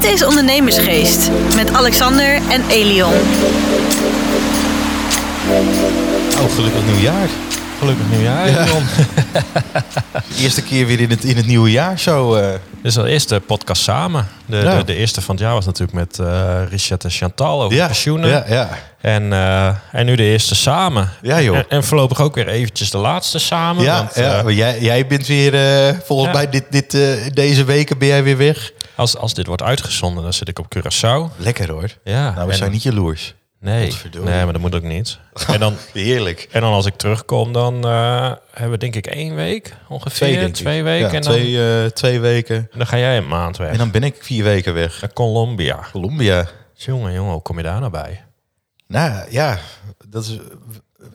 Dit is Ondernemersgeest met Alexander en Elion. Oh, gelukkig nieuwjaar. Gelukkig nieuwjaar, Ja. Jon. Eerste keer weer in het, in het nieuwe jaar zo. eh, Dit is al eerste podcast samen. De, Ja. de, de eerste van het jaar was natuurlijk met eh, Richard en Chantal over pensioenen. ja, ja. En, eh, en nu de eerste samen. Ja, joh. En, en voorlopig ook weer eventjes de laatste samen. Ja, want, ja eh, jij, jij bent weer, eh, volgens Ja. mij dit, dit, eh, deze weken ben jij weer weg. Als, als dit wordt uitgezonden, dan zit ik op Curaçao. Lekker hoor. Ja, Nou, we en- zijn niet jaloers. Nee, nee, maar dat moet ook niet. En dan, Heerlijk. en dan als ik terugkom, dan eh, hebben we denk ik één week ongeveer. Twee, twee weken. Ja, en dan, twee, eh, twee weken. dan ga jij een maand weg. En dan ben ik vier weken weg. Naar Colombia. Colombia. Jongen, jongen, hoe kom je daar nou bij? Nou ja, dat is.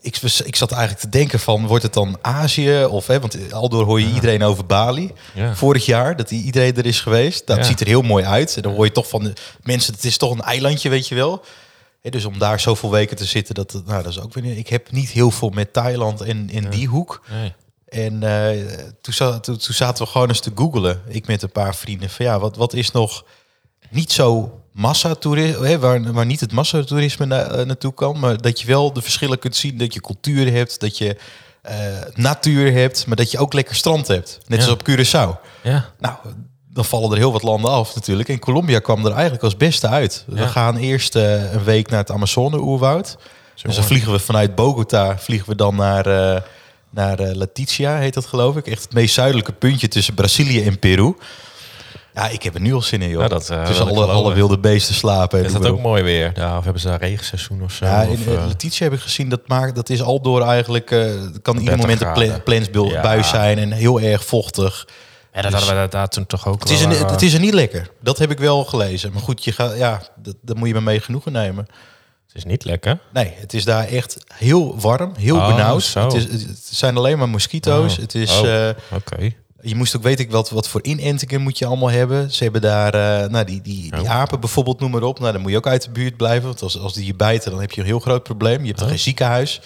Ik, ik zat eigenlijk te denken van, wordt het dan Azië? Of, hè, want aldoor hoor je iedereen over Bali. Ja. Vorig jaar, dat die- iedereen er is geweest. Dat Ja. ziet er heel mooi uit. En dan hoor je toch van de mensen, het is toch een eilandje, weet je wel. Dus om daar zoveel weken te zitten, dat, nou, dat is ook weer... Ik heb niet heel veel met Thailand en in die hoek. Nee. En eh, toen, za- toen, toen zaten we gewoon eens te googelen. Ik met een paar vrienden. Van ja, wat, wat is nog niet zo massatoerisme, waar, waar niet het massatoerisme na, eh, naartoe kan, maar dat je wel de verschillen kunt zien, dat je cultuur hebt, dat je eh, natuur hebt, maar dat je ook lekker strand hebt. Net Ja. als op Curaçao. Ja. Nou, dan vallen er heel wat landen af natuurlijk. En Colombia kwam er eigenlijk als beste uit. We gaan eerst eh, een week naar het Amazone-oerwoud. Dus dan vliegen we vanuit Bogota vliegen we dan naar, eh, naar Leticia, heet dat geloof ik. Echt het meest zuidelijke puntje tussen Brazilië en Peru. Ja, ik heb er nu al zin in, joh. Ja, dat, tussen ik alle, alle wilde beesten slapen. en Is dat ook mooi weer? Ja, of hebben ze daar regenseizoen of zo? Ja, in of, Letitia heb ik gezien, dat, maakt, dat is al door eigenlijk... het kan ieder 30 moment een graden. pla plensbui Ja. zijn en heel erg vochtig. ja, dat hadden we daar- toen toch ook Het is, eh, het is er niet lekker. Dat heb ik wel gelezen. Maar goed, je gaat, ja, dat, dat moet je maar mee genoegen nemen. het is niet lekker. Nee, het is daar echt heel warm, heel Oh, benauwd. Het, is, het zijn alleen maar mosquito's. Oh. Het is, Oh. Oké. Je moest ook weten wat, wat voor inentingen moet je allemaal hebben. Ze hebben daar eh, nou, die, die, die Oh. apen bijvoorbeeld, noem maar op. Nou, dan moet je ook uit de buurt blijven. Want als, als die je bijten, dan heb je een heel groot probleem. Je hebt dan Oh. geen ziekenhuis.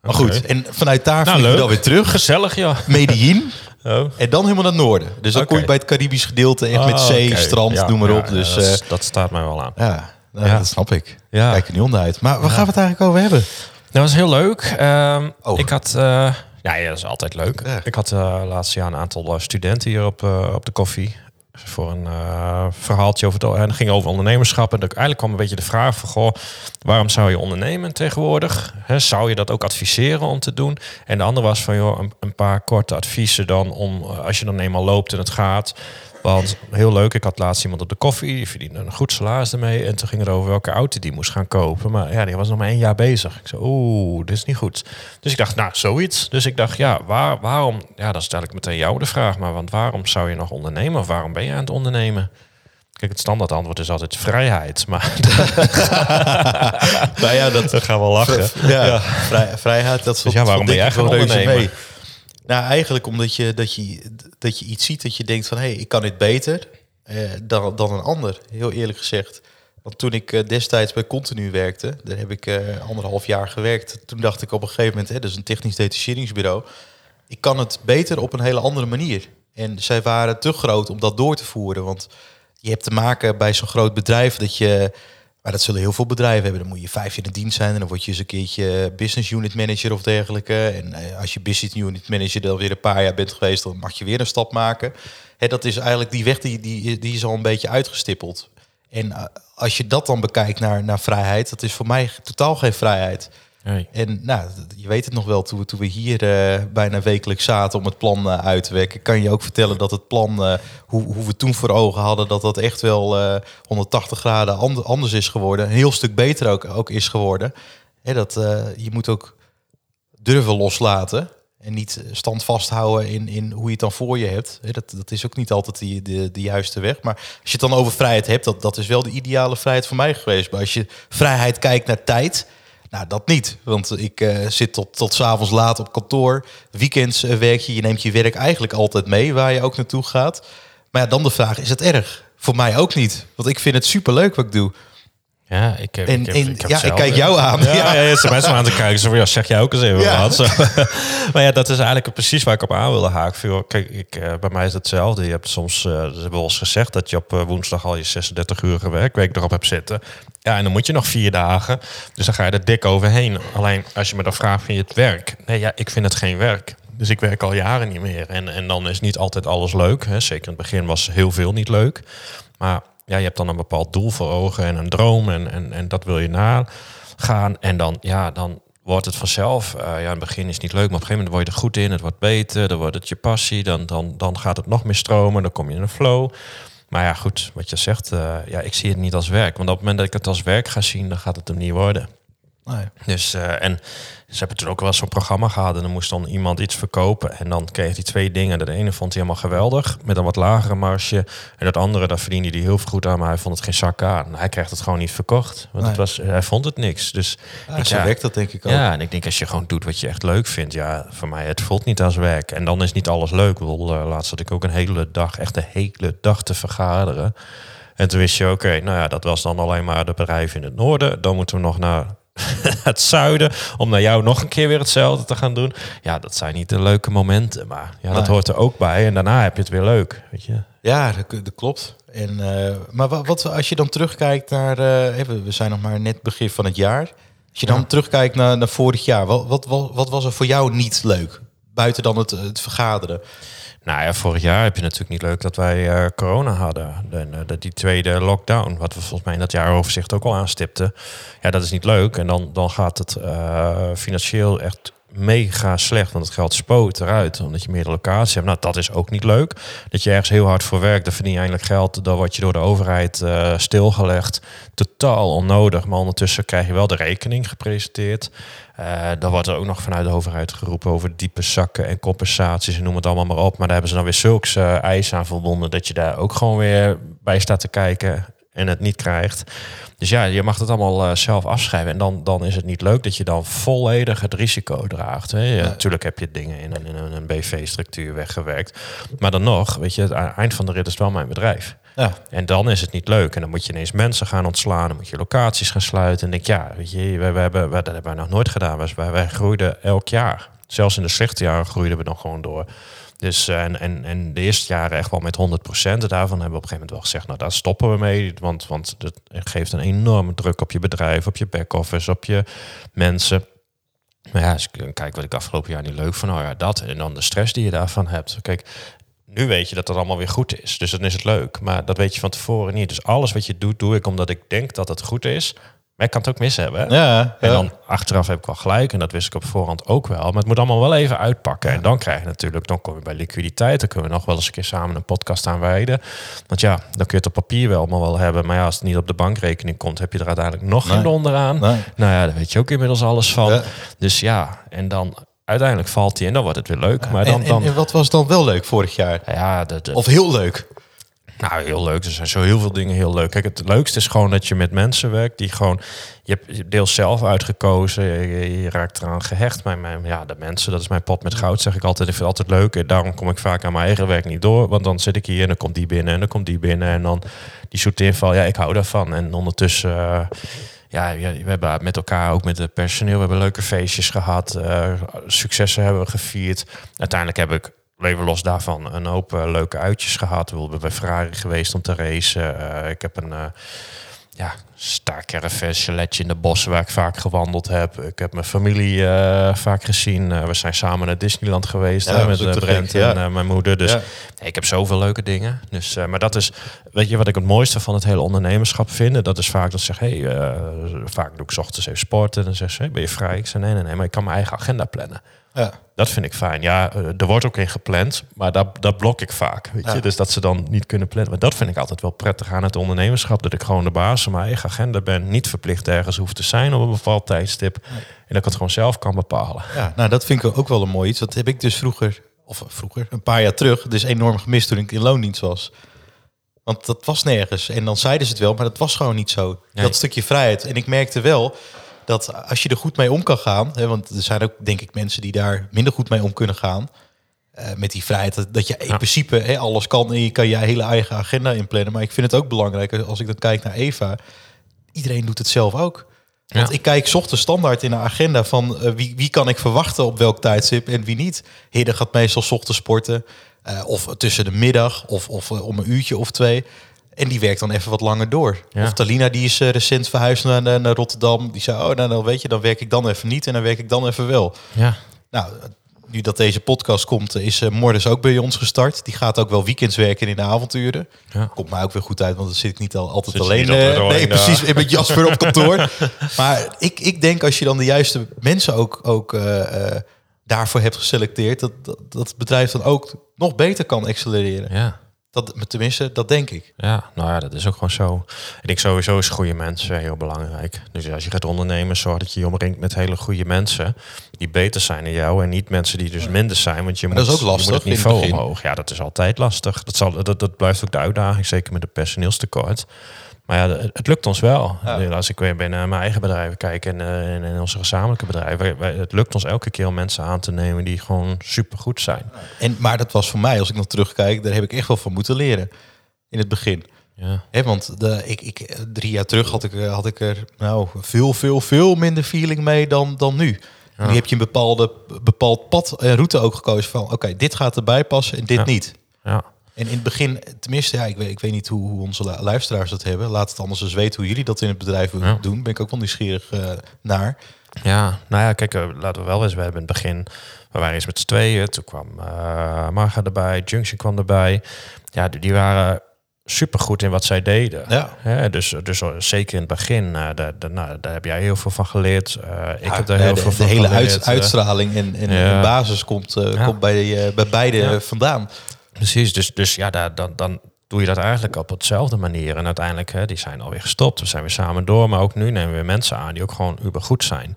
Maar goed, en vanuit daar Nou, vliegen we dan weer terug. Gezellig, ja. Medellin. Oh. En dan helemaal naar het noorden. Dus dan kom je bij het Caribisch gedeelte echt met Ah, zee, strand, Ja, noem maar ja, op. Dus ja, dat, is- eh, dat staat mij wel aan. ja, nou, dat snap ik. Ja. Kijk er niet onder uit. Maar waar gaan we het eigenlijk over hebben? Dat was heel leuk. Oh. Ik had... eh, ja, ja, dat is altijd leuk. Ja. Ik had eh laatst jaar een aantal eh, studenten hier op, eh, op de koffie. Voor een verhaaltje over het... En het ging over ondernemerschap. En eigenlijk kwam een beetje de vraag van... Goh, waarom zou je ondernemen tegenwoordig? Hè, zou je dat ook adviseren om te doen? En de andere was van... Joh, een, een paar korte adviezen dan om... Als je dan eenmaal loopt en het gaat... Want heel leuk, ik had laatst iemand op de koffie, die verdiende een goed salaris ermee. En toen ging het over welke auto die moest gaan kopen. Maar ja, die was nog maar één jaar bezig. Ik zei, oeh, dit is niet goed. Dus ik dacht, nou, zoiets. Dus ik dacht, ja, waar, waarom? Ja, dan stel ik meteen jou de vraag. Maar want waarom zou je nog ondernemen? Of waarom ben je aan het ondernemen? Kijk, het standaard antwoord is altijd vrijheid. Maar nou ja, dat, dan gaan we lachen. ja, Vrij, vrijheid, dat Dus ja, waarom ben jij gaan ondernemen? Nou, eigenlijk omdat je, dat, je, dat je iets ziet dat je denkt van... hé, hey, ik kan dit beter eh, dan, dan een ander, heel eerlijk gezegd. Want toen ik eh, destijds bij Continu werkte... daar heb ik eh, anderhalf jaar gewerkt... toen dacht ik op een gegeven moment... Hè, dat is een technisch detacheringsbureau... ik kan het beter op een hele andere manier. En zij waren te groot om dat door te voeren. Want je hebt te maken bij zo'n groot bedrijf dat je... Maar dat zullen heel veel bedrijven hebben. Dan moet je vijf jaar in dienst zijn en dan word je eens een keertje business unit manager of dergelijke. En eh, als je business unit manager dan weer een paar jaar bent geweest, dan mag je weer een stap maken. Hè, dat is eigenlijk die weg die, die, die is al een beetje uitgestippeld. En eh, als je dat dan bekijkt naar, naar vrijheid, dat is voor mij totaal geen vrijheid. En nou, je weet het nog wel, toen toen we hier eh, bijna wekelijks zaten om het plan eh, uit te werken, kan je ook vertellen dat het plan, eh, hoe, hoe we toen voor ogen hadden, dat dat echt wel eh, 180 graden and- anders is geworden. Een heel stuk beter ook, ook is geworden. Hè, dat, je moet ook durven loslaten. En niet stand vasthouden in, in hoe je het dan voor je hebt. Hè, Dat, dat is ook niet altijd de, de juiste weg. Maar als je het dan over vrijheid hebt, dat, dat is wel de ideale vrijheid voor mij geweest. Maar als je vrijheid kijkt naar tijd, nou dat niet. Want ik eh, zit tot, tot 's avonds laat op kantoor. Weekends eh, werk je, je neemt je werk eigenlijk altijd mee waar je ook naartoe gaat. Maar ja, dan de vraag, is het erg? Voor mij ook niet. Want ik vind het superleuk wat ik doe. Ja, ik heb, En- ik heb, en- ik heb ja, ik kijk jou aan. Ja, Ja. ja. ja, ze mensen aan te kijken. Zo van, ja, zeg jij ook eens even Ja. wat. Zo. maar ja, dat is eigenlijk precies waar ik op aan wilde haken. Kijk, ik, eh, bij mij is het hetzelfde. Je hebt soms, ze hebben eens gezegd dat je op eh, woensdag al je 36 uur werkweek erop hebt zitten. Ja, en dan moet je nog vier dagen. Dus dan ga je er dik overheen. Alleen als je me dan vraagt, vind je het werk? Nee, ja, ik vind het geen werk. Dus ik werk al jaren niet meer. En, en dan is niet altijd alles leuk. Hè. Zeker in het begin was heel veel niet leuk. Maar ja, je hebt dan een bepaald doel voor ogen en een droom. En, en, en dat wil je nagaan. En dan, ja, dan wordt het vanzelf. eh, ja, in het begin is het niet leuk, maar op een gegeven moment word je er goed in. Het wordt beter, dan wordt het je passie. Dan, dan, dan gaat het nog meer stromen, dan kom je in een flow. Maar ja, goed, wat je zegt, eh, ja, ik zie het niet als werk. Want op het moment dat ik het als werk ga zien, dan gaat het hem niet worden. Nee. Dus, eh, en ze hebben toen ook wel zo'n programma gehad. En dan moest dan iemand iets verkopen. En dan kreeg hij twee dingen. De ene vond hij helemaal geweldig. Met een wat lagere marge. En dat andere, daar verdiende hij heel veel goed aan. Maar hij vond het geen zak aan. Hij kreeg het gewoon niet verkocht. Want het was, hij vond het niks. Dus Ja, ik- ja, werkt dat denk ik ook. ja, en ik denk als je gewoon doet wat je echt leuk vindt. Ja, voor mij, het voelt niet als werk. En dan is niet alles leuk. Ik bedoel, eh, laatst had ik ook een hele dag, echt een hele dag te vergaderen. En toen wist je, oké, nou ja, dat was dan alleen maar de bedrijf in het noorden. Dan moeten we nog naar het zuiden om naar jou nog een keer weer hetzelfde te gaan doen. Ja, dat zijn niet de leuke momenten, maar ja, dat hoort er ook bij. En daarna heb je het weer leuk, weet je. Ja, dat, dat klopt. En, eh, maar wa- wat, als je dan terugkijkt naar... eh, even, we zijn nog maar net begin van het jaar. Als je dan Ja. terugkijkt naar, naar vorig jaar. Wat, wat, wat, wat was er voor jou niet leuk? Buiten dan het, het vergaderen. Nou ja, vorig jaar heb je natuurlijk niet leuk dat wij eh, corona hadden. En, eh, die tweede lockdown, wat we volgens mij in dat jaaroverzicht ook al aanstipten. Ja, dat is niet leuk. En dan, dan gaat het eh, financieel echt mega slecht. Want het geld spoot eruit, omdat je meerdere locaties hebt. Nou, dat is ook niet leuk. Dat je ergens heel hard voor werkt, dan verdien je eindelijk geld. Dan word je door de overheid stilgelegd. Totaal onnodig. Maar ondertussen krijg je wel de rekening gepresenteerd. Eh, dan wordt er ook nog vanuit de overheid geroepen over diepe zakken en compensaties en noem het allemaal maar op. Maar daar hebben ze dan weer zulks eh, eisen aan verbonden dat je daar ook gewoon weer bij staat te kijken en het niet krijgt. Dus ja, je mag het allemaal eh, zelf afschrijven. En dan, dan is het niet leuk dat je dan volledig het risico draagt. Hè. Ja, Natuurlijk heb je dingen in een, in een, BV-structuur weggewerkt. Maar dan nog, weet je, het eind van de rit is wel mijn bedrijf. Ja, En dan is het niet leuk. En dan moet je ineens mensen gaan ontslaan. Dan moet je locaties gaan sluiten. En denk ik, ja, weet je, wij, wij hebben, wij, dat hebben wij nog nooit gedaan. Wij, wij, wij groeiden elk jaar. Zelfs in de slechte jaren groeiden we nog gewoon door. Dus eh, en, en, en de eerste jaren echt wel met 100 En daarvan hebben we op een gegeven moment wel gezegd, nou daar stoppen we mee. Want, want dat geeft een enorme druk op je bedrijf, op je back-office, op je mensen. Maar ja, als ik kijk wat ik afgelopen jaar niet leuk vond, nou ja, dat. En dan de stress die je daarvan hebt. Kijk, nu weet je dat het allemaal weer goed is. Dus dan is het leuk. Maar dat weet je van tevoren niet. Dus alles wat je doet, doe ik omdat ik denk dat het goed is. Maar ik kan het ook mis hebben. Ja, En ja. dan achteraf heb ik wel gelijk. En dat wist ik op voorhand ook wel. Maar het moet allemaal wel even uitpakken. En dan krijg je natuurlijk, dan kom je bij liquiditeit. Dan kunnen we nog wel eens een keer samen een podcast aan wijden. Want ja, dan kun je het op papier wel allemaal wel hebben. Maar ja, als het niet op de bankrekening komt, heb je er uiteindelijk nog geen Nee. donder aan. Nee. Nou ja, daar weet je ook inmiddels alles van. Ja. Dus ja, en dan uiteindelijk valt hij en dan wordt het weer leuk. Maar dan, en, dan en, en wat was dan wel leuk vorig jaar? ja, de, de, Of heel leuk? Nou, heel leuk. Er zijn zo heel veel dingen heel leuk. Kijk, het leukste is gewoon dat je met mensen werkt die gewoon... Je hebt deels zelf uitgekozen. Je, je- raakt eraan gehecht. Mijn, ja, de mensen, dat is mijn pot met goud, zeg ik altijd. Ik vind het altijd leuk. En daarom kom ik vaak aan mijn eigen werk niet door. Want dan zit ik hier en dan komt die binnen en dan komt die binnen. En dan die zoete inval. Ja, ik hou daarvan. En ondertussen... eh, ja, we hebben met elkaar, ook met het personeel, we hebben leuke feestjes gehad. eh, successen hebben we gevierd. Uiteindelijk heb ik, leven los daarvan, een hoop eh, leuke uitjes gehad. We bij Ferrari geweest om te racen. Eh, ik heb een uh, ja, staarcaravan, chaletje in de bossen waar ik vaak gewandeld heb. Ik heb mijn familie vaak gezien. We zijn samen naar Disneyland geweest Ja, hè, dat met Brent gek, en mijn moeder. Dus Ja. Nee, ik heb zoveel leuke dingen. Dus, maar dat is, weet je wat ik het mooiste van het hele ondernemerschap vind? Dat is vaak dat ze zeggen, hey, vaak doe ik ochtends even sporten. En dan zeggen ze, hey, ben je vrij? Ik zeg, nee, nee, nee, maar ik kan mijn eigen agenda plannen. Ja. Dat vind ik fijn. Ja, eh, er wordt ook in gepland, maar dat, dat blok ik vaak. Weet je? Ja. Dus dat ze dan niet kunnen plannen. Maar dat vind ik altijd wel prettig aan het ondernemerschap. Dat ik gewoon de baas van mijn eigen agenda ben. Niet verplicht ergens hoef te zijn op een bepaald tijdstip. En dat ik het gewoon zelf kan bepalen. Ja, nou dat vind ik ook wel een mooi iets. Dat heb ik dus vroeger, of vroeger, een paar jaar terug, dus enorm gemist toen ik in loondienst was. Want dat was nergens. En dan zeiden ze het wel, maar dat was gewoon niet zo. Nee. Dat stukje vrijheid. En ik merkte wel dat als je er goed mee om kan gaan, hè, want er zijn ook denk ik mensen die daar minder goed mee om kunnen gaan. eh, met die vrijheid, dat, dat je in Ja. principe hè, alles kan en je kan je hele eigen agenda inplannen. Maar ik vind het ook belangrijk als ik dan kijk naar Eva. iedereen doet het zelf ook. Want Ja. ik kijk 's ochtends standaard in de agenda van eh, wie, wie kan ik verwachten op welk tijdstip en wie niet. Hidde gaat meestal 's ochtends sporten. eh, of tussen de middag of, of eh, om een uurtje of twee. En die werkt dan even wat langer door. Ja. Of Talina die is eh, recent verhuisd naar, naar, Rotterdam. Die zei, oh nou, dan weet je, dan werk ik dan even niet en dan werk ik dan even wel. Ja. Nou, nu dat deze podcast komt, eh, is uh, Mordes ook bij ons gestart. Die gaat ook wel weekends werken in de avonturen. Ja. Komt mij ook weer goed uit, want dan zit ik niet al, altijd Zit je alleen. niet altijd eh, alleen, nee, precies, met Jasper op kantoor. maar ik, ik denk als je dan de juiste mensen ook, ook eh, eh, daarvoor hebt geselecteerd, dat, dat, dat het bedrijf dan ook nog beter kan accelereren. Ja. Dat, tenminste, dat denk ik. Ja, nou ja, dat is ook gewoon zo. Ik denk sowieso is goede mensen heel belangrijk. Dus als je gaat ondernemen, zorg dat je je omringt met hele goede mensen die beter zijn dan jou en niet mensen die dus minder zijn. Want je Maar moet, dat is ook lastig het niveau omhoog. Ja, dat is altijd lastig. Dat, zal, dat, dat blijft ook de uitdaging, zeker met het personeelstekort. Maar ja, het, lukt ons wel. Ja. Als ik weer binnen mijn eigen bedrijf kijk en in, in onze gezamenlijke bedrijven, wij- het lukt ons elke keer om mensen aan te nemen die gewoon supergoed zijn. En, maar dat was voor mij, als ik nog terugkijk, daar heb ik echt wel van moeten leren in het begin. Ja, Hè, want de, ik, ik, drie jaar terug had ik, eh, had ik er nou, veel, veel, veel minder feeling mee dan, dan nu. Nu heb je een bepaalde, bepaald pad en route ook gekozen van... oké, dit gaat erbij passen en dit Ja. niet. ja. En in het begin, tenminste, ja, ik, weet, ik weet niet hoe, hoe onze lu- luisteraars dat hebben. Laat het anders eens weten hoe jullie dat in het bedrijf Ja. doen. Ben ik ook wel nieuwsgierig eh, naar. Ja, nou ja, kijk, eh, laten we wel eens. We hebben in het begin, we waren eens met z'n tweeën. Toen kwam eh Marga erbij, Junction kwam erbij. Ja, die, die waren supergoed in wat zij deden. Ja. Dus, dus zeker in het begin, daar, nou, daar heb jij heel veel van geleerd. Ik Ja, heb daar de, heel de- veel de van hele geleerd. uit, eh. uitstraling en, en, Ja. en basis komt, komt bij, bij beide vandaan. Precies, dus, dus ja, daar, dan, dan doe je dat eigenlijk op hetzelfde manier. En uiteindelijk, hè, die zijn alweer gestopt. We zijn weer samen door. Maar ook nu nemen we mensen aan die ook gewoon ubergoed zijn.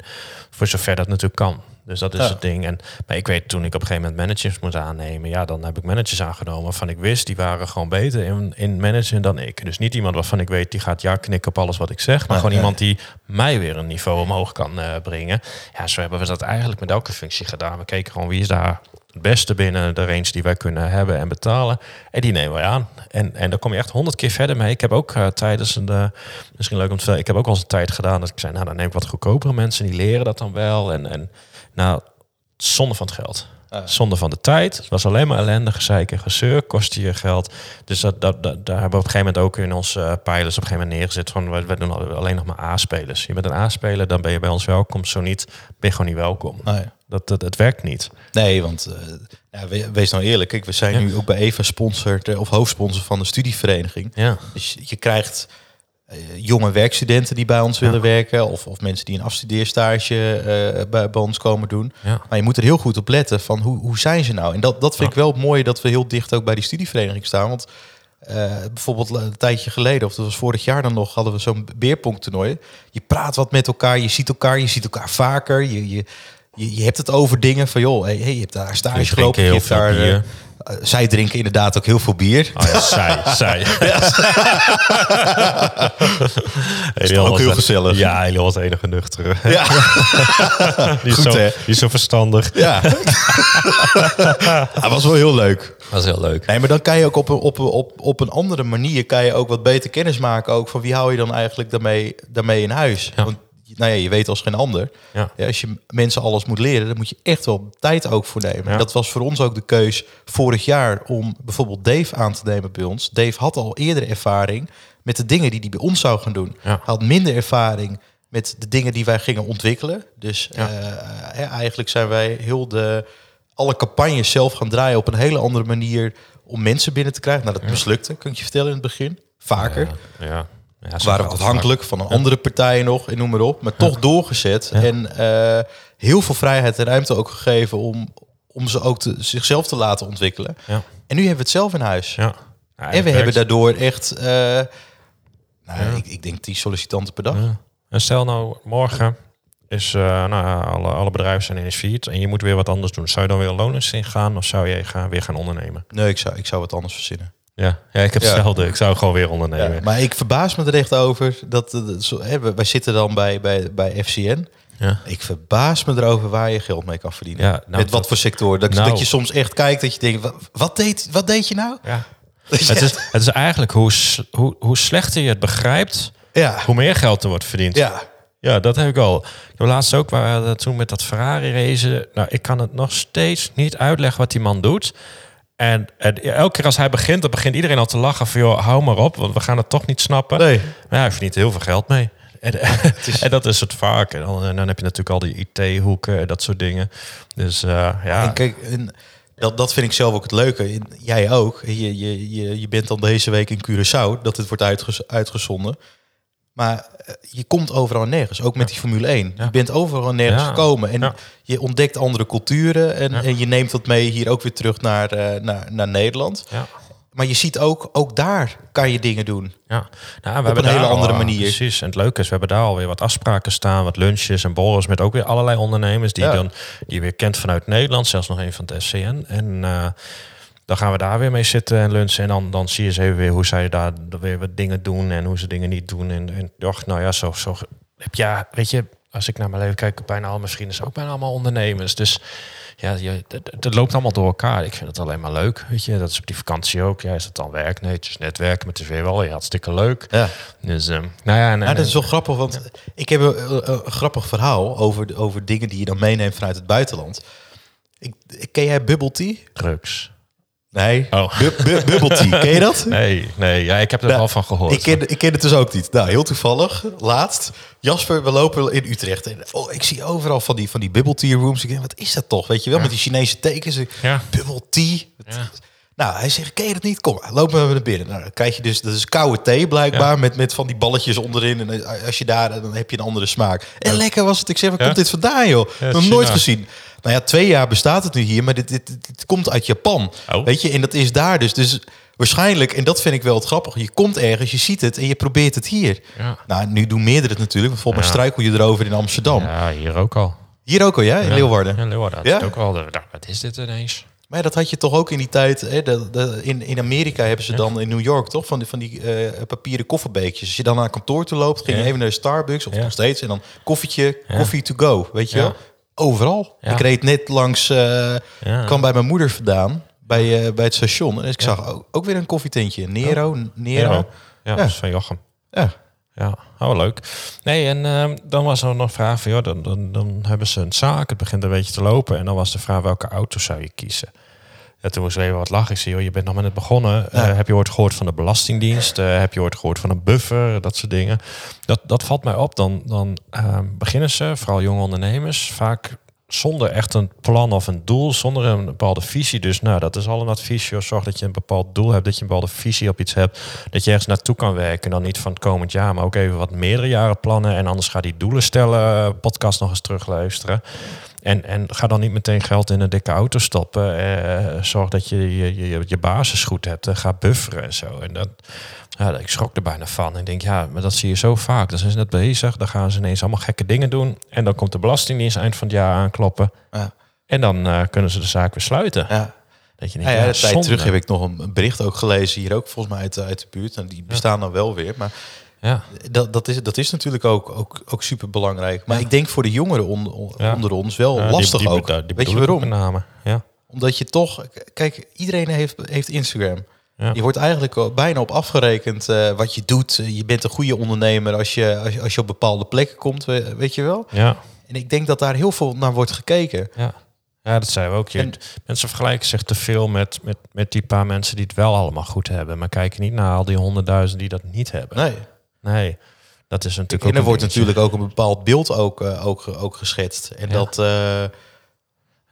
Voor zover dat natuurlijk kan. Dus dat is Ja. het ding. En maar ik weet toen ik op een gegeven moment managers moest aannemen, ja, dan heb ik managers aangenomen waarvan ik wist, die waren gewoon beter in, in managen dan ik. Dus niet iemand waarvan ik weet, die gaat ja knikken op alles wat ik zeg, maar Ja, gewoon ja. iemand die mij weer een niveau omhoog kan eh, brengen. Ja, zo hebben we dat eigenlijk met elke functie gedaan. We keken gewoon wie is daar het beste binnen de range die wij kunnen hebben en betalen. En die nemen wij aan. En, en daar kom je echt honderd keer verder mee. Ik heb ook eh, tijdens een, eh, misschien leuk om te vertellen, ik heb ook al eens een tijd gedaan dat ik zei, nou dan neem ik wat goedkopere mensen, die leren dat dan wel. En, en nou, zonde van het geld. Ja. Zonde van de tijd. Het was alleen maar ellende, gezeik en gezeur. Kostte je geld. Dus dat, dat, dat, daar hebben we op een gegeven moment ook in onze uh, pijlers op een gegeven moment neergezet. Van, we, we doen alleen nog maar A-spelers. Je bent een A-speler, dan ben je bij ons welkom. Zo niet, ben je gewoon niet welkom. Dat, dat, het werkt niet. Nee, want eh, ja, we- wees nou eerlijk. Kijk, we zijn Ja. nu ook bij Eva sponsor of hoofdsponsor van de studievereniging. Ja. Dus je krijgt jonge werkstudenten die bij ons willen werken. Of, of mensen die een afstudeerstage eh, bij, bij ons komen doen. Ja. Maar je moet er heel goed op letten van hoe, hoe zijn ze nou? En dat, dat vind ik wel mooi dat we heel dicht ook bij die studievereniging staan. Want eh, bijvoorbeeld een tijdje geleden, of dat was vorig jaar dan nog, hadden we zo'n beerpongtoernooi. Je praat wat met elkaar, je ziet elkaar, je ziet elkaar vaker. Je, je, je, je hebt het over dingen van, joh, hey, hey, je hebt daar stage gelopen. Je hebt daar, eh, bier. eh, zij drinken inderdaad ook heel veel bier. Oh ja, zij, zij. Is toch ook heel gezellig? Ja, Elio was enige nuchtere. Ja, Die is, Goed, zo, hè? die is zo verstandig. ja. Dat was wel heel leuk. Dat is heel leuk. Nee, maar dan kan je ook op een, op, een- op, op een andere manier kan je ook wat beter kennis maken. Ook van wie hou je dan eigenlijk daarmee, daarmee in huis. Ja. Want nou ja, je weet als geen ander. Ja. Ja, als je mensen alles moet leren, dan moet je echt wel tijd ook voor nemen. Dat was voor ons ook de keus vorig jaar om bijvoorbeeld Dave aan te nemen bij ons. Dave had al eerder ervaring met de dingen die hij bij ons zou gaan doen. Hij had minder ervaring met de dingen die wij gingen ontwikkelen. Dus eh, hè, eigenlijk zijn wij heel de alle campagnes zelf gaan draaien op een hele andere manier om mensen binnen te krijgen. Nou, dat mislukte, ik je vertellen in het begin. Vaker. Ja, ja. Ja waren afhankelijk van een andere partij nog en noem maar op. Maar toch doorgezet. En eh, heel veel vrijheid en ruimte ook gegeven om, om ze ook te, zichzelf te laten ontwikkelen. En nu hebben we het zelf in huis. En we hebben daardoor echt, eh, nou, ik, ik denk 10 sollicitanten per dag. En stel nou, morgen is, eh, nou, alle, alle bedrijven zijn in failliet en je moet weer wat anders doen. Zou je dan weer looners in gaan of zou je gaan, weer gaan ondernemen? Nee, ik zou, ik zou wat anders verzinnen. Ja, ja ik heb Ja. hetzelfde. Ik zou gewoon weer ondernemen. Ja, maar ik verbaas me er echt over. Dat, dat zo, hè, wij zitten dan bij, bij, bij FCN. Ja. Ik verbaas me erover waar je geld mee kan verdienen. Ja, nou, Met wat voor sector. Dat, Nou. dat je soms echt kijkt dat je denkt, wat, wat, deed, wat deed je nou? Ja. Het, is, het is eigenlijk hoe, hoe, hoe slechter je het begrijpt, Ja. hoe meer geld er wordt verdiend. Ja. Ja, dat heb ik al. Ik heb laatst ook waar we toen met dat Ferrari racen. Nou, ik kan het nog steeds niet uitleggen wat die man doet. En, en elke keer als hij begint, dan begint iedereen al te lachen van joh, hou maar op, want we gaan het toch niet snappen. Nee. Maar ja, hij verdient heel veel geld mee. En, en dat is het vaak. En dan, en dan heb je natuurlijk al die IT-hoeken, dat soort dingen. Dus eh, ja. En kijk, en dat, dat vind ik zelf ook het leuke. En Jij ook. Je, je, je, je bent dan deze week in Curaçao, dat het wordt uitgezonden. Maar eh, je komt overal en nergens, ook met die Formule 1. Je bent overal en nergens gekomen. En je ontdekt andere culturen. En, en je neemt dat mee hier ook weer terug naar, eh, naar, naar Nederland. ja. Maar je ziet ook, ook daar kan je dingen doen. Ja, nou, we Op hebben een hele al, andere eh, manier. Precies. En het leuke is, we hebben daar alweer wat afspraken staan, wat lunches en borrels met ook weer allerlei ondernemers die, Ja. dan, die je weer kent vanuit Nederland, zelfs nog een van het SCN. En dan gaan we daar weer mee zitten en lunchen. En dan, dan zie je ze even weer hoe zij daar weer wat dingen doen en hoe ze dingen niet doen. En, en nou ja, zo, zo heb ja, weet je, als ik naar mijn leven kijk, bijna al mijn vrienden zijn ook bijna allemaal ondernemers. Dus ja, je, het, het loopt allemaal door elkaar. Ik vind het alleen maar leuk, weet je. Dat is op die vakantie ook. Ja, is het dan werk? Nee, het is netwerken, maar het is weer wel ja, hartstikke leuk. Ja. Dus, ehm, nou ja, en, Ja, dat is wel grappig, want ik heb een, een- een grappig verhaal over, over dingen die je dan meeneemt vanuit het buitenland. Ik, ken jij Bubble Tea? drugs. Nee, Oh. Bu- bu- Bubble Tea, ken je dat? Nee, nee, ja, ik heb er Nou, wel van gehoord. Ik ken, ik ken het dus ook niet. Nou, heel toevallig, laatst. Jasper, we lopen in Utrecht. En, oh, ik zie overal van die, van die bubble tea rooms. Ik denk, wat is dat toch? Weet je wel, met die Chinese tekens. Ja. Bubble tea. Ja. Nou, hij zegt, ken je dat niet? Kom, lopen we naar binnen. Nou, dan krijg je dus, dat is koude thee blijkbaar, met, met van die balletjes onderin. En eh, als je daar, dan heb je een andere smaak. En lekker was het. Ik zeg, waar komt dit vandaan, joh? Nog nooit gezien. Nou ja, twee jaar bestaat het nu hier, maar dit, dit, komt uit Japan. Oh. Weet je, en dat is daar dus. Dus waarschijnlijk, en dat vind ik wel het grappige, je komt ergens, je ziet het en je probeert het hier. Ja. Nou, nu doen meerdere het natuurlijk, want volgens mij Ja. struikel je erover in Amsterdam. Ja, hier ook al. Hier ook al, ja, in Ja. Leeuwarden. Ja, Leeuwarden. Ja? Ook al. Nou, Wat is dit ineens? Maar dat had je toch ook in die tijd. Hè, de, de- in, in Amerika hebben ze dan in New York toch van die, van die eh, papieren kofferbeekjes. Als je dan naar kantoor toe loopt, ging je even naar de Starbucks of nog steeds. En dan koffietje, koffie to go. Weet je Ja. wel? Overal. Ja. Ik reed net langs, Ja. kwam bij mijn moeder vandaan. Bij, eh, bij het station. En ik zag ook, ook weer een koffietentje. Nero. Nero. Ja, dat is van Jochem. Ja. Ja, oh leuk. Nee, en ehm, dan was er nog een vraag van, joh, dan, dan, dan hebben ze een zaak, het begint een beetje te lopen. En dan was de vraag, welke auto zou je kiezen? Ja, toen moest even wat lachen. Ik zei, joh, je bent nog maar net begonnen. Eh, heb je ooit gehoord van de Belastingdienst? Eh, heb je ooit gehoord van een buffer? Dat soort dingen. Dat, dat valt mij op. Dan, dan ehm, beginnen ze, vooral jonge ondernemers, vaak zonder echt een plan of een doel, zonder een bepaalde visie. Dus nou, dat is al een advies. Joh. Zorg dat je een bepaald doel hebt, dat je een bepaalde visie op iets hebt. Dat je ergens naartoe kan werken. Dan niet van het komend jaar, maar ook even wat meerdere jaren plannen. En anders ga die doelen stellen, eh, podcast nog eens terugluisteren. En, en ga dan niet meteen geld in een dikke auto stoppen. Eh, zorg dat je je, je, je basis goed hebt. Eh, ga bufferen en zo. En dat, ja, ik schrok er bijna van. Ik denk, ja, maar dat zie je zo vaak. Dan zijn ze net bezig. Dan gaan ze ineens allemaal gekke dingen doen. En dan komt de Belastingdienst eind van het jaar aankloppen. Ja. En dan eh, kunnen ze de zaak weer sluiten. Ja. Dat je denkt, ja, ja, tijd terug heb ik nog een bericht ook gelezen. Hier ook volgens mij uit, uit de buurt. En die bestaan dan wel weer. Maar Ja, dat, dat, is, dat is natuurlijk ook, ook, ook super belangrijk. Maar ik denk voor de jongeren onder ons wel Ja, lastig die, ook. Die, Weet je waarom? Ja. Omdat je toch... Kijk, iedereen heeft, heeft Instagram. Je wordt eigenlijk bijna op afgerekend eh, wat je doet. Je bent een goede ondernemer als je, als je, als je op bepaalde plekken komt, we- weet je wel. Ja. En ik denk dat daar heel veel naar wordt gekeken. Ja. ja, dat zeiden we ook. Je, En- mensen vergelijken zich te veel met, met, met die paar mensen die het wel allemaal goed hebben. Maar kijken niet naar al die honderdduizend die dat niet hebben. Nee. Nee, dat is natuurlijk En er wordt dingetje. natuurlijk ook een bepaald beeld ook, eh, ook, ook geschetst. En Ja. dat... eh,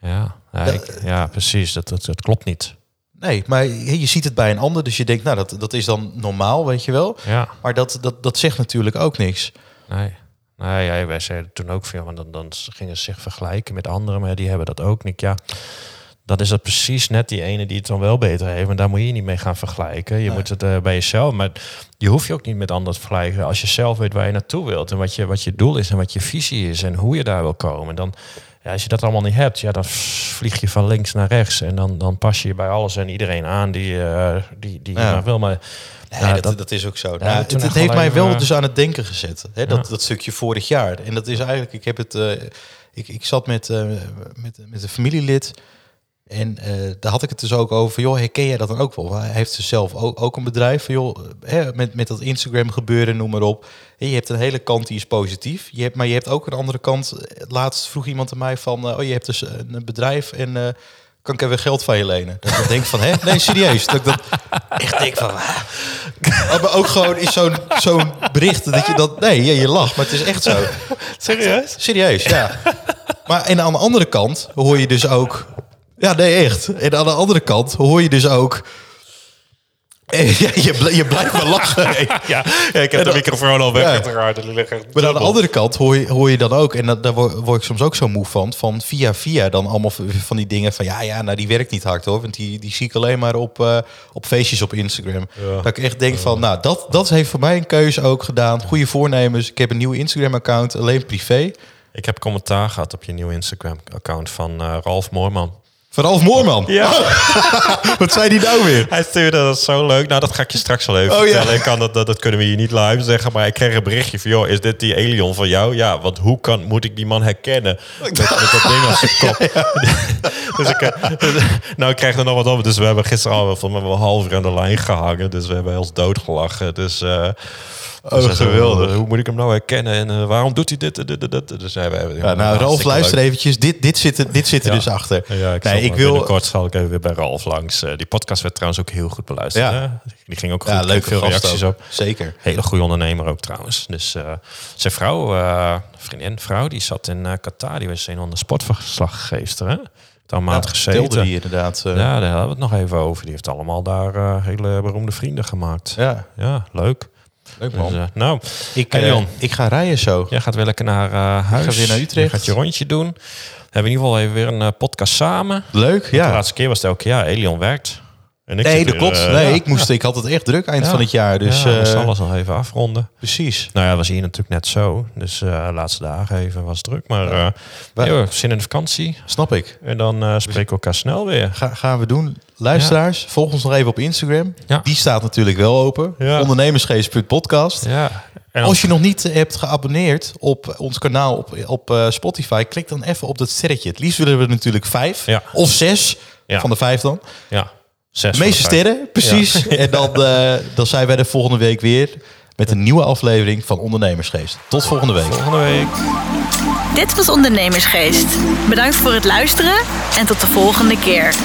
Ja, ja, ik- ja precies. Dat, dat, dat klopt niet. nee, maar je ziet het bij een ander. Dus je denkt, nou, dat, dat is dan normaal, weet je wel. Ja, Maar dat, dat, dat zegt natuurlijk ook niks. nee. Nee, ja, wij zeiden toen ook veel, want dan, dan gingen ze zich vergelijken met anderen, maar die hebben dat ook niet. Ja, dan is dat precies net die ene die het dan wel beter heeft. Maar daar moet je niet mee gaan vergelijken. Je moet het eh, bij jezelf. Maar je hoeft je ook niet met anderen te vergelijken. Als je zelf weet waar je naartoe wilt. En wat je, wat je doel is en wat je visie is. En hoe je daar wil komen. Dan, ja, als je dat allemaal niet hebt, ja, dan vlieg je van links naar rechts. En dan, dan pas je je bij alles en iedereen aan die, eh, die, die je Ja. maar wil. Maar Nee, ja, dat, dat, dat is ook zo. Ja, Nou, het heeft mij wel eh, dus aan het denken gezet. Hè, dat, Ja. dat stukje vorig jaar. En dat is eigenlijk, ik heb het, ik, ik zat met, met, met een familielid. En eh, daar had ik het dus ook over. Joh, herken jij dat dan ook wel? Hij heeft dus zelf ook, ook een bedrijf. van, Joh, hè, met, met dat Instagram gebeuren, noem maar op. En je hebt een hele kant die is positief. Je hebt, maar je hebt ook een andere kant. Laatst vroeg iemand aan mij van... eh, oh, je hebt dus een bedrijf en... eh, kan ik even geld van je lenen? Dat ik dan denk van, hè? Nee, serieus. Dat ik dat echt denk van... ah. Maar ook gewoon is zo'n zo'n bericht dat je dat... Nee, ja, je lacht, maar het is echt zo. Serieus? Serieus, ja. Maar en aan de andere kant hoor je dus ook... Ja, nee, echt. En aan de andere kant hoor je dus ook... Ja, je, je blijft maar lachen. Ja, ja ik heb de microfoon al weg. Ja. Maar aan de andere kant hoor je, hoor je dan ook, en dat, daar word, ik soms ook zo moe van, van via via dan allemaal van die dingen van ja, ja, nou die werkt niet hard hoor, want die, die zie ik alleen maar op, eh, op feestjes op Instagram. Ja. Dat ik echt denk van, nou dat, dat heeft voor mij een keuze ook gedaan. Goede voornemens. Ik heb een nieuw Instagram account, alleen privé. Ik heb commentaar gehad op je nieuwe Instagram-account van eh, Ralf Moorman. Van Ralf Moorman. Ja, Wat zei die nou weer? hij stuurde dat zo leuk. Nou, dat ga ik je straks wel even Oh, ja. vertellen. Ik kan dat, dat, dat kunnen we hier niet live zeggen. Maar ik kreeg een berichtje van, joh, is dit die Elion van jou? Ja, want hoe kan, moet ik die man herkennen? Met, met dat ding als zijn kop. dus ik, eh, dus- nou, ik kreeg er nog wat op. Dus we hebben gisteren al van een half uur aan de lijn gehangen. Dus we hebben ons doodgelachen. Dus... eh dus geweldig. Hoe moet ik hem nou herkennen? En eh, waarom doet hij dit? dit, dit, dit? Dus we- Ja, nou, Ralf, luister leuk. eventjes. Dit, dit zit er, dit zit er Ja. dus achter. Ja, ik, nee, ik wil. binnenkort zal ik even weer bij Ralf langs. Eh, die podcast werd trouwens ook heel goed beluisterd. Ja. hè? Die ging ook goed. Ja, leuk veel reacties op. Zeker. Hele goede ondernemer ook trouwens. Dus eh, zijn vrouw, vriendin, vrouw, die zat in Qatar. Die was een van de sportverslaggeefster. Hè? Een maand Ja, gezeten. die inderdaad. Ja, daar hadden we het nog even over. Die heeft allemaal daar hele beroemde vrienden gemaakt. Ja, ja, leuk. Leuk Dus, man. eh, nou, ik, Hey, eh, ik ga rijden zo. jij gaat weer lekker naar eh, huis. weer naar Utrecht. Je gaat je rondje doen. We hebben in ieder geval even weer een podcast samen. Leuk, De ja. laatste keer was het elke jaar. Elion werkt. En ik Nee, dat klopt. eh, nee, ja. ik, moest, ik had het echt druk eind Ja. van het jaar. Dus ja, we eh, alles nog even afronden. precies. Nou ja, was hier natuurlijk net zo. Dus eh laatste dagen even was druk. Maar nee hoor, zin in de vakantie. Snap ik. En dan eh spreken we elkaar snel weer. Ga, gaan we doen. Luisteraars, volg ons nog even op Instagram. Ja. Die staat natuurlijk wel open. Ja. Ondernemersgeest.podcast. Ja. En Als je nog niet hebt geabonneerd op ons kanaal op, op Spotify, klik dan even op dat sterretje. Het liefst willen we natuurlijk vijf Ja. of zes Ja. van de vijf dan. Ja, zes De van meeste sterren, precies. En dan, eh, dan zijn wij de volgende week weer met een nieuwe aflevering van Ondernemersgeest. Tot volgende week. Volgende week. Dit was Ondernemersgeest. Bedankt voor het luisteren en tot de volgende keer.